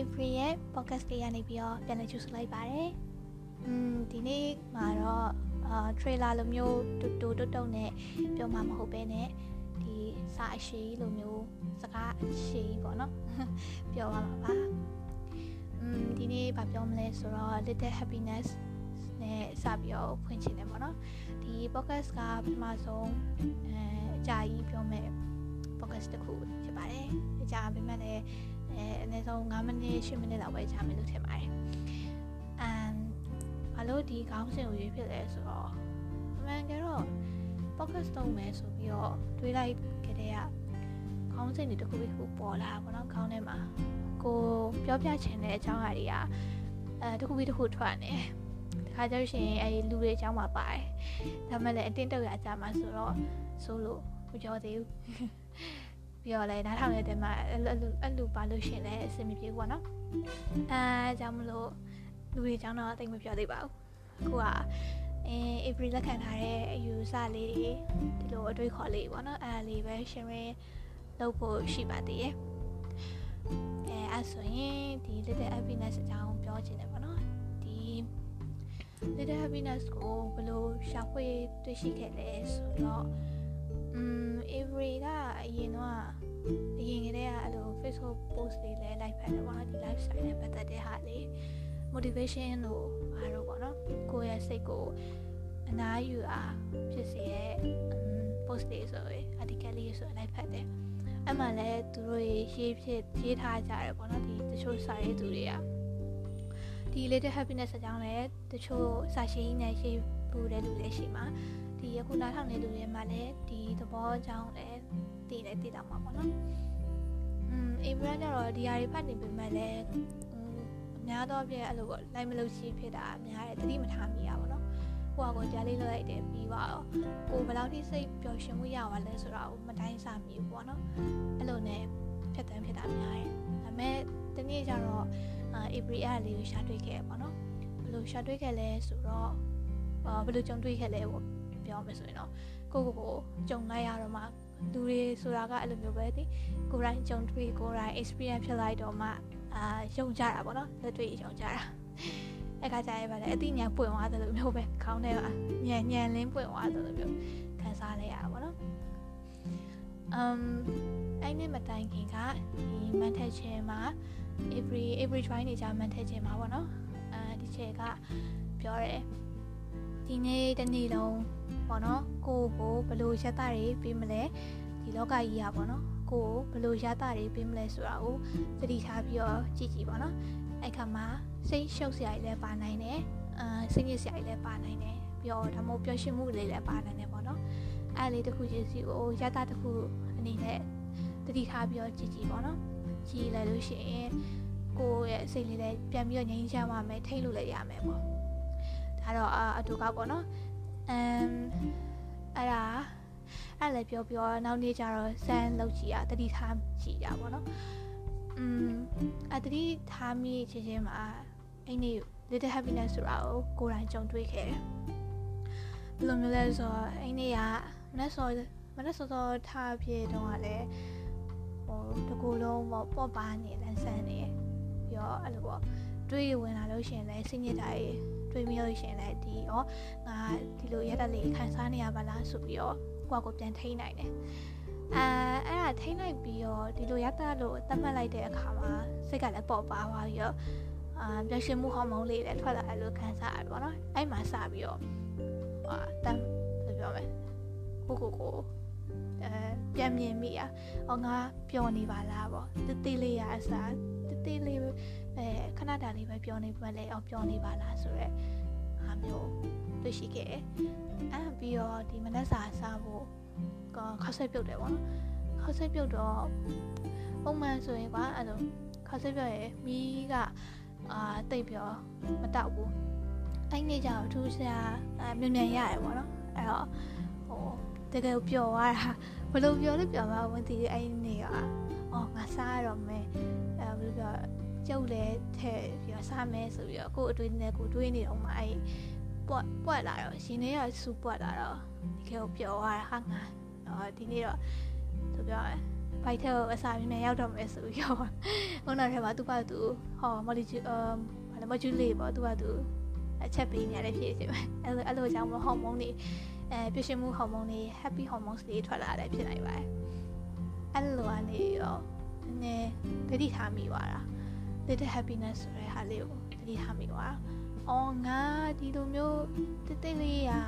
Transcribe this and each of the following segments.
April ရဲ့ podcast လေးကနေပြီးတော့ပြန်လည်ကြိုဆိုလိုက်ပါတယ်။ Ừm ဒီနေ့မှာတော့အာ trailer လိုမျိုးတူတူတုတ်တုတ်နဲ့ပြောမှာမဟုတ်ပဲနဲ့ဒီစာအရှိလိုမျိုးစကားအရှိပေါ့နော်ပြောပါမှာပါ။ Ừm ဒီနေ့ဗာပြောမလဲဆိုတော့ Little Happiness နဲ့စပြီးတော့ဖွင့်ချင်တယ်ပေါ့နော်။ဒီ podcast ကပထမဆုံးအဲအကြာကြီးပြောမယ် podcast တစ်ခုဖြစ်ပါတယ်။အကြာပြင်မဲ့လည်း အဲအနည်းဆုံး9မိနစ်10မိနစ်လောက်ပဲကြာမယ်လို့ထင်ပါတယ်။ and ဘာလို့ဒီခေါင်းစဉ်ကိုရွေးဖြစ်လဲဆိုတော့အမှန်ကတော့ podcast လုပ်မယ်ဆိုပြီးတော့တွေးလိုက်ကြတဲ့ကခေါင်းစဉ်တွေတစ်ခုပြီးတစ်ခုပေါ်လာပါတော့ခေါင်းထဲမှာကိုပြောပြချင်တဲ့အကြောင်းအရာတွေကအဲတစ်ခုပြီးတစ်ခုထွက်နေတခါကျလို့ရှိရင်အဲဒီလူတွေအကြောင်းမှာပါတယ်ဒါမှလည်းအတင်းတုပ်ရကြမှာဆိုတော့ဆိုလို့မပြောသေးဘူး ပြီးတော့လည်းနားထောင်နေတဲ့မှာအဲ့လိုအဲ့လိုပါလို့ရှင်လည်းအဆင်မပြေဘူးပေါ့နော်အဲကြောင့်မလို့လူတွေအကြောင်းတော့တိတ်မပြောသေးပါဘူးအခုကအဲ April လက်ခံထားတဲ့အယူဆလေးတွေဒီလိုအတွေးခေါ်လေးပေါ့နော်အဲ့ဒါလေးပဲ sharing လုပ်ဖို့ရှိပါသေးရဲ့အဲအဲ့ဆိုရင်ဒီ little happiness အကြောင်းပြောချင်တယ်ပေါ့နော်ဒီ little happiness ကိုဘယ်လိုရှာဖွေတွေ့ရှိခဲ့လဲဆိုတော့ ရင်တော့အရင်ကတည်းကအဲ့လို Facebook post တွေလည်း like ဖတ်တယ်ပေါ့နော်ဒီ lifestyle နဲ့ပတ်သက်တဲ့ဟာလေး motivation တို့ဘာလို့ပေါ့နော်ကိုယ့်ရဲ့စိတ်ကိုအနားယူအားဖြစ်စေတဲ့ post တွေဆိုရင် article လေးဆိုရင် like ဖတ်တယ်အဲ့မှာလည်းသူတို့ရေးဖြစ်ရေးထားကြတယ်ပေါ့နော်ဒီတချို့စာရေးသူတွေကဒီ little happiness အကြောင်းလည်းတချို့စာရှင်းနဲ့ရေးပူတဲ့လူတွေရှိမှာဒီအခုနားထောင်နေလူတွေမှာလည်းဒီသဘောအကြောင်းလည်း သိတယ်သိတော့မှာပေါ့နော်อืมအိမ်ဘရန်ကျတော့ဒီဟာတွေဖတ်နေပေမဲ့လည်းအများတော့ပြအဲ့လိုပေါ့လိုက်မလို့ရှိဖြစ်တာအများတယ်တတိမထားမိရပါတော့ကိုကကိုကြားလေးလွှတ်လိုက်တယ်ပြီးပါတော့ကိုဘယ်လောက်ထိစိတ်ပျော်ရွှင်မှုရပါလဲဆိုတော့မတိုင်းစားမိဘူးပေါ့နော်အဲ့လိုနဲ့ဖြတ်တန်းဖြစ်တာများတယ်ဒါပေမဲ့တနေ့ကျတော့အေပရီအဲ့လေးကိုရှာတွေ့ခဲ့ပေါ့နော်ဘယ်လိုရှာတွေ့ခဲ့လဲဆိုတော့ဘယ်လိုကြုံတွေ့ခဲ့လဲပေါ့ပြောမယ်ဆိုရင်တော့ကိုကိုကိုကြုံလိုက်ရတော့မှ လူတွေဆိုတာကအဲ့လိုမျိုးပဲဒီကိုယ်တိုင်ကြုံတွေ့ကိုယ်တိုင် experience ဖြစ်လိုက်တော့မှအာယုံကြတာပေါ့နော်လက်တွေ့ယုံကြတာအဲ့ခါကျရင်ဗါလေအသိဉာဏ်ပွင့်သွားတယ်လို့မျိုးပဲခေါင်းထဲမှာညံညံလင်းပွင့်သွားတယ်လို့မျိုးခံစားလိုက်ရတာပေါ့နော်အမ်အဲ့နဲ့မတိုင်ခင်ကဒီမန်ထက်ချင်းမှာ every every try နေကြမန်ထက်ချင်းမှာပေါ့နော်အဲဒီချက်ကပြောတယ်ဒီနေ့တနေ့လုံး ပေါ့နော်ကိုကိုဘလို့ရက်တာတွေပြီးမလဲဒီလောကကြီးอ่ะပေါ့နော်ကိုဘလို့ရတာတွေပြီးမလဲဆိုတာကိုသတိထားပြီးတော့ကြည့်ကြည့်ပေါ့နော်အဲ့ခါမှာစိတ်ရှုပ်စရာတွေလည်းပါနိုင်တယ်အာစိတ်ညစ်စရာတွေလည်းပါနိုင်တယ်ပြီးတော့ဒါမှမဟုတ်ပျော်ရွှင်မှုတွေလည်းပါနိုင်တယ်ပေါ့နော်အဲ့လေးတစ်ခုချင်းစီကိုရတာတစ်ခုအနေနဲ့သတိထားပြီးတော့ကြည့်ကြည့်ပေါ့နော်ကြည့်လိုက်လို့ရှိရင်ကိုယ့်ရဲ့စိတ်လေးလည်းပြန်ပြီးတော့ငြိမ်းချမ်းပါမယ်ထိတ်လို့လည်းရမယ်ပေါ့ဒါတော့အတူကောက်ပေါ့နော် အမ်အဲ့ဒါအဲ့လည်းပြောပြောနောက်နေ့ကျတော့စမ်းလောက်ကြည့်ရတတိထားကြည့်ရပါတော့อืมအတတိထားမိချင်းချင်းမှာအဲ့နေ့ little happiness ဆိုတာကိုကိုယ်တိုင်ကြုံတွေ့ခဲ့တယ်ဘယ်လိုမျိုးလဲဆိုတော့အဲ့နေ့ကမနေ့စောမနေ့စောစောထားပြည့်တော့ကလည်းဟိုတကူလုံးပေါ့ပေါ့ပါနေလန်းဆန်းနေပြီးတော့အဲ့လိုပေါ့တွေးဝင်လာလို့ရှိရင်လည်းစိတ်ညစ်တာတွေ တွေးမိလို့ရှိရင်လည်းဒီရောငါဒီလိုရက်တက်လေးခံစားနေရပါလားဆိုပြီးတော့ကိုယ့်ကိုပြန်ထိန်းနိုင်တယ်အဲအဲ့ဒါထိန်းလိုက်ပြီးတော့ဒီလိုရတာလို့သတ်မှတ်လိုက်တဲ့အခါမှာစိတ်ကလည်းပေါ့ပါသွားပြီးတော့အာပျော်ရွှင်မှုဟော်မုန်းလေးလည်းထွက်လာတယ်လို့ခံစားရတယ်ပေါ့နော်အဲ့မှာစပြီးတော့အာတမ်းဘယ်လိုပြောမလဲကိုကိုကိုအဲပြန်မြင်မိอ่ะဟောငါပျော်နေပါလားပေါ့တတိလေးရအစားတတိလေး အဲခဏတာလေးပဲပျော်နေပါလေအောင်ပျော်နေပါလားဆိုတော့အားမျိုးတွေ့ရှိခဲ့တယ်အဲ့ပြီးတော့ဒီမနက်စာစားဖို့ခောက်ဆက်ပြုတ်တယ်ပေါ့နော်ခောက်ဆက်ပြုတ်တော့ပုံမှန်ဆိုရင်ကွာအဲ့လိုခောက်ဆက်ပြုတ်ရဲ့မီးကအာတိတ်ပြောမတောက်ဘူးအဲ့နေ့ကျတော့ထူးဆရာအမြန်မြန်ရတယ်ပေါ့နော်အဲ့တော့ဟိုတကယ်ပျော်သွားတာဘယ်လိုပျော်လဲပျော်မှာမသိဘူးအဲ့နေ့ကအော်ငါစားရတော့မယ်အဲဘယ်လိုပြော ကျုပ်လည်းထဲ့ပြီးတော့စားမယ်ဆိုပြီးတော့ကို့အတွင်းနဲ့ကိုတွေးနေတော့မှအဲ့ပွက်ပွက်လာတော့ရှင်နေရဆူပွက်လာတော့ဒီကေကိုပျော်သွားတာဟာငါတော့ဒီနေ့တော့သူပြောတယ်ဘိုက်ထက်ကိုအစာမြင်မြင်ရောက်တော့မယ်ဆိုပြီးတော့ခုနကတည်းကသူ့ဘာသူဟော molecule အမ်ဘာလဲ module လေးပေါ့သူ့ဘာသူအချက်ပေးနေရတဲ့ဖြစ်စီပဲအဲ့လိုအဲ့လိုကြောင့်မဟော်မုန်းတွေအဲပြည့်ရှင်မှုဟော်မုန်းတွေ happy hormones တွေထွက်လာတယ်ဖြစ်နိုင်ပါတယ်အဲ့လိုကနေရောနည်းတတိထားမိသွားတာ little happiness ဆိုတဲ့ဟာလေးကိုတတိထားမိသွားတာအော်ငါဒီလိုမျိုးတိတ်တိတ်လေးရာ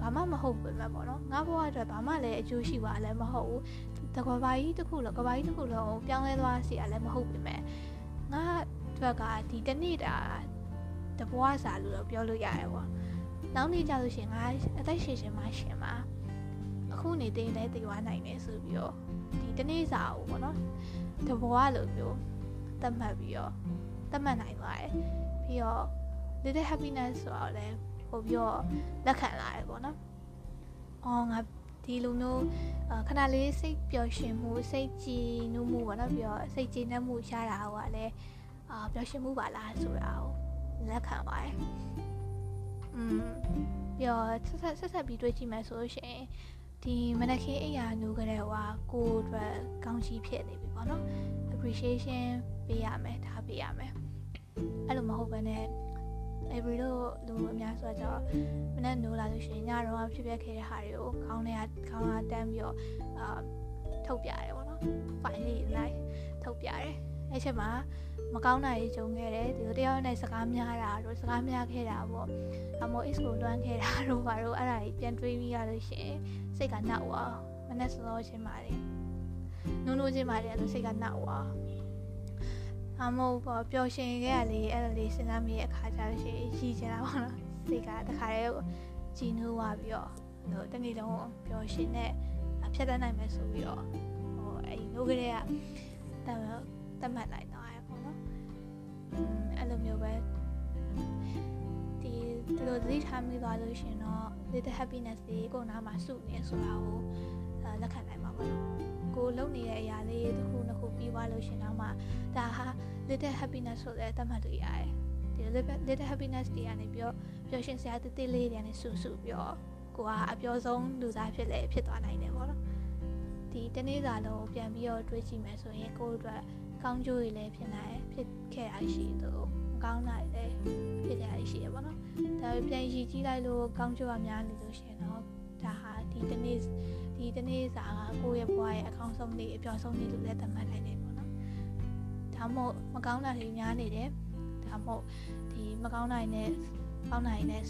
ဘာမှမဟုတ်ပဲပေါ့နော်ငါဘဝအတွက်ဘာမှလည်းအကျိုးရှိပါလည်းမဟုတ်ဘူးတကွာပါကြီးတစ်ခုလုံးကဘာကြီးတစ်ခုလုံးပြောင်းလဲသွားစီရလည်းမဟုတ်ပြင်မဲ့ငါအတွက်ကဒီတနေ့တာတဘွားစာလို့တော့ပြောလို့ရတယ်ပေါ့နောက်နေ့ကျလို့ရှင်ငါအသက်ရှင်ရှင်မှရှင်မှာအခုနေသိလဲသိသွားနိုင်တယ်ဆိုပြီးတော့ဒီတနေ့စာကိုပေါ့နော်တဘွားလို့မျိုး သတ်မှတ်ပြီးတော့သတ်မှတ်နိုင်သွားတယ်ပြီးတော့ little happiness ဆိုတော့လည်းပို့ပြီးတော့လက်ခံလာတယ်ပေါ့နော်အော်ငါဒီလိုမျိုးခဏလေးစိတ်ပျော်ရွှင်မှုစိတ်ကြည်နူးမှုပေါ့နော်ပြီးတော့စိတ်ကြည်နပ်မှုရတာဟိုကလည်းအာပျော်ရွှင်မှုပါလားဆိုတာကိုလက်ခံပါတယ်อืมပြီးတော့ဆက်ဆက်ဆက်ဆက်ပြီးတွေးကြည့်မယ်ဆိုလို့ရှိရင်ဒီမနက်ခင်းအိယာနူးကြတဲ့ဟိုကိုအတွက်ကောင်းချီးဖြစ်နေပြီပေါ့နော် appreciation ပေးရမယ်ထားပေးရမယ်အဲ့လိုမဟုတ်ဘဲနဲ့ every လို့လူအများဆိုတော့မနေ့နိုးလာလို့ရှိရင်ညတော့ဖြစ်ပျက်ခဲ့တဲ့ဟာတွေကိုခေါင်းထဲကခေါင်းကတန်းပြီးတော့အာထုတ်ပြရတယ်ပေါ့နော် file လေး like ထုတ်ပြရတယ်အဲ့ချက်မှာမကောင်းတာတွေကြုံခဲ့တယ်ဒီလိုတယောက်နဲ့စကားများတာတို့စကားများခဲ့တာပေါ့အမော is ကိုလွှမ်းခဲ့တာတို့ဘာလို့အဲ့ဒါကြီးပြန်တွေးပြီးရလို့ရှိရင်စိတ်ကနှောက်သွားမနေ့စောချင်းပါတယ်နုံနုံချင်းပါတယ်လို့စိတ်ကနှောက်သွား အမောပေါ့ပျော်ရွှင်ခဲ့ရလေအဲ့ဒါလေးစဉ်းစားမိတဲ့အခါကျလို့ရှိရင်ရည်ချင်တာပေါ့နော်စိတ်ကတခါတည်းကြည်နူးသွားပြီးတော့ဟိုတနေ့လုံးပျော်ရွှင်တဲ့ဖြတ်တန်းနိုင်မယ်ဆိုပြီးတော့ဟိုအဲ့ဒီနိုးကလေးကတတ်တတ်မှတ်လိုက်တော့ရပေါ့နော်အဲ့လိုမျိုးပဲဒီဒီလိုသတိထားမိသွားလို့ရှင်တော့ little happiness တွေကိုနားမှာစုနေဆိုတာကိုလက်ခံနိုင်မှာပါနော်ကိုလုံနေတဲ့အရာလေးတစ်ခုနှစ်ခုပြီးသွားလို့ရှင်တော့မှဒါဟာ little happiness ဆိုတဲ့သတ်မှတ်လို့ရတယ်ဒီ little happiness တွေကနေပြီးတော့ပျော်ရွှင်စရာတိတိလေးတွေကနေစုစုပြီးတော့ကိုကအပျော်ဆုံးလူသားဖြစ်လေဖြစ်သွားနိုင်တယ်ပေါ့နော်ဒီတနေ့စာလုံးပြန်ပြီးတော့တွေးကြည့်မယ်ဆိုရင်ကိုယ့်အတွက်ကောင်းကျိုးတွေလည်းဖြစ်နိုင်ဖြစ်ခဲ့ရရှိသလိုမကောင်းတာတွေလည်းဖြစ်ခဲ့ရရှိရပါတော့ဒါပေပြန်ရည်ကြည့်လိုက်လို့ကောင်းကျိုးအများနေလို့ရှိရင်တော့ဒါဟာဒီတနေ့ဒီတနေ့စာကကိုယ့်ရဲ့ဘဝရဲ့အကောင်းဆုံးနေ့အပျော်ဆုံးနေ့လို့လည်းသတ်မှတ်နိုင်တယ်ပေါ့နော် ဒါမှမဟုတ်မကောင်းတာတွေများနေတယ်ဒါမှမဟုတ်ဒီမကောင်းနိုင်တဲ့ကောင်းနိုင်တဲ့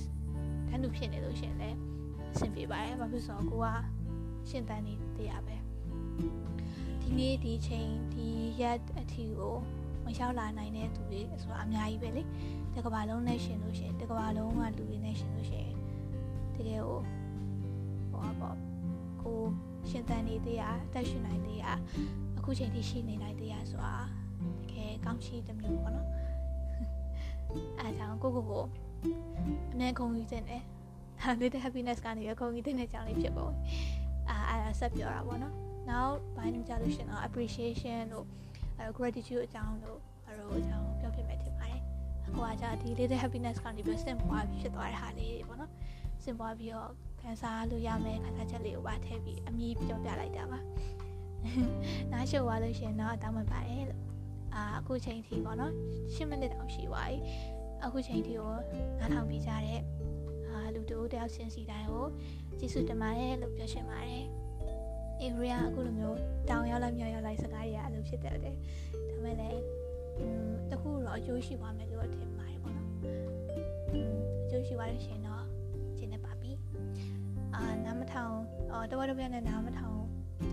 တန်းတူဖြစ်နေလို့ရှိရင်လည်းအဆင်ပြေပါတယ်ဘာဖြစ်လို့ဆိုတော့ကိုကရှင်တန်းနေတရားပဲဒီနေ့ဒီချိန်ဒီရက်အထီကိုမရောက်လာနိုင်တဲ့သူတွေဆိုတာအများကြီးပဲလေတကဘာလုံးနဲ့ရှင်လို့ရှိရင်တကဘာလုံးကလူတွေနဲ့ရှင်လို့ရှိရင်တကယ်ကိုဟောပေါ့ကိုရှင်တန်နေသေးရအသက်ရှင်နိုင်သေးရအခုချိန်ထိရှိနေနိုင်သေးရဆိုတာ တကယ်ကောင်းချီးတစ်မျိုးပေါ့နော်အဲဒါကြောင့်ကိုကိုကိုအမြဲခုံယူတဲ့နဲ့လေး happiness ကနေခုံယူတဲ့ကြောင်းလေးဖြစ်ပေါ့အာအဲဆက်ပြောတာပေါ့နော်နောက်ပိုင်းကြလို့ရှင်တော့ appreciation တို့အဲ gratitude အကြောင်းတို့အဲလိုအကြောင်းပြောပြမယ်ထင်ပါတယ်။ဟိုကじゃဒီ little happiness ကနေပြီးစင်ပွားပြီးဖြစ်သွားတဲ့ဟာလေးတွေပေါ့နော်။စင်ပွားပြီးတော့ခံစားလို့ရမယ်ခံစားချက်လေးကိုပါထည့်ပြီးအမြည်ပြောပြလိုက်တာပါ။နားရှုပ်သွားလို့ရှင်တော့တောင်းပန်ပါတယ်လို့ အာအခုချိန်ထိပေါ့နော်10မိနစ်တောင်ရှိသွားပြီ။အခုချိန်ထိကိုနားထောင်ပြီးကြတဲ့အာလူတို့တယောက်ချင်းစီတိုင်းကိုကျေးဇူးတင်ပါတယ်လို့ပြောချင်ပါတယ်။အေဗရီယာအခုလိုမျိုးတောင်ရောက်လိုက်မြောက်ရောက်လိုက်စကားတွေကအဲ့လိုဖြစ်တတ်တယ်ဒါပေမဲ့လည်းတခုတော့အကျိုးရှိပါမယ်လို့ထင်ပါတယ်ပေါ့နော်အကျိုးရှိပါလို့ရှင်တော့ရှင်းနေပါပြီအာနားမထောင်အော်တဝက်တဝက်နဲ့နားမထောင်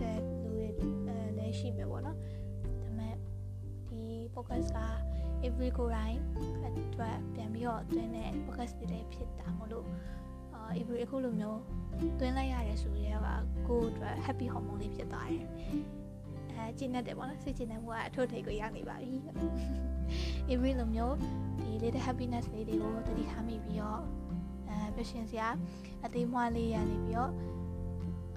တဲ့လူတွေလည်းရှိမယ်ပေါ့နော်ဒါပေမဲ့ဒီ focus က every ကိုယ်တိုင်အတွက်ပြန်ပြီးတော့တွင်းတဲ့ focus တွေလည်းဖြစ်တာမလို့အာ every အခုလိုမျိုးတွင်းလိုက်ရတယ်ဆိုရဲကကိုယ့်အတွက် happy hormone လေးဖြစ်သွားတယ်အဲကျင်းတဲ့ပေါ့နော်စိတ်ကျင်းတဲ့မှုကအထုထိတ်ကိုရောက်နေပါပြီ every လိုမျိုးဒီ little happiness လေးတွေကိုတတိထားမိပြီးတော့အဲပရှင်စရာအသေးမွှားလေးရနေပြီးတော့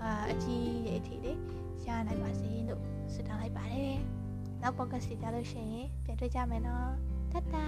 အာအကြီးရဲ့အထီလေးရနိုင်ပါစေလို့ဆုတောင်းလိုက်ပါတယ် နောက် podcast ကြလို့ရှိရင်ပြန်တွေ့ကြမယ်နော်တတ်တာ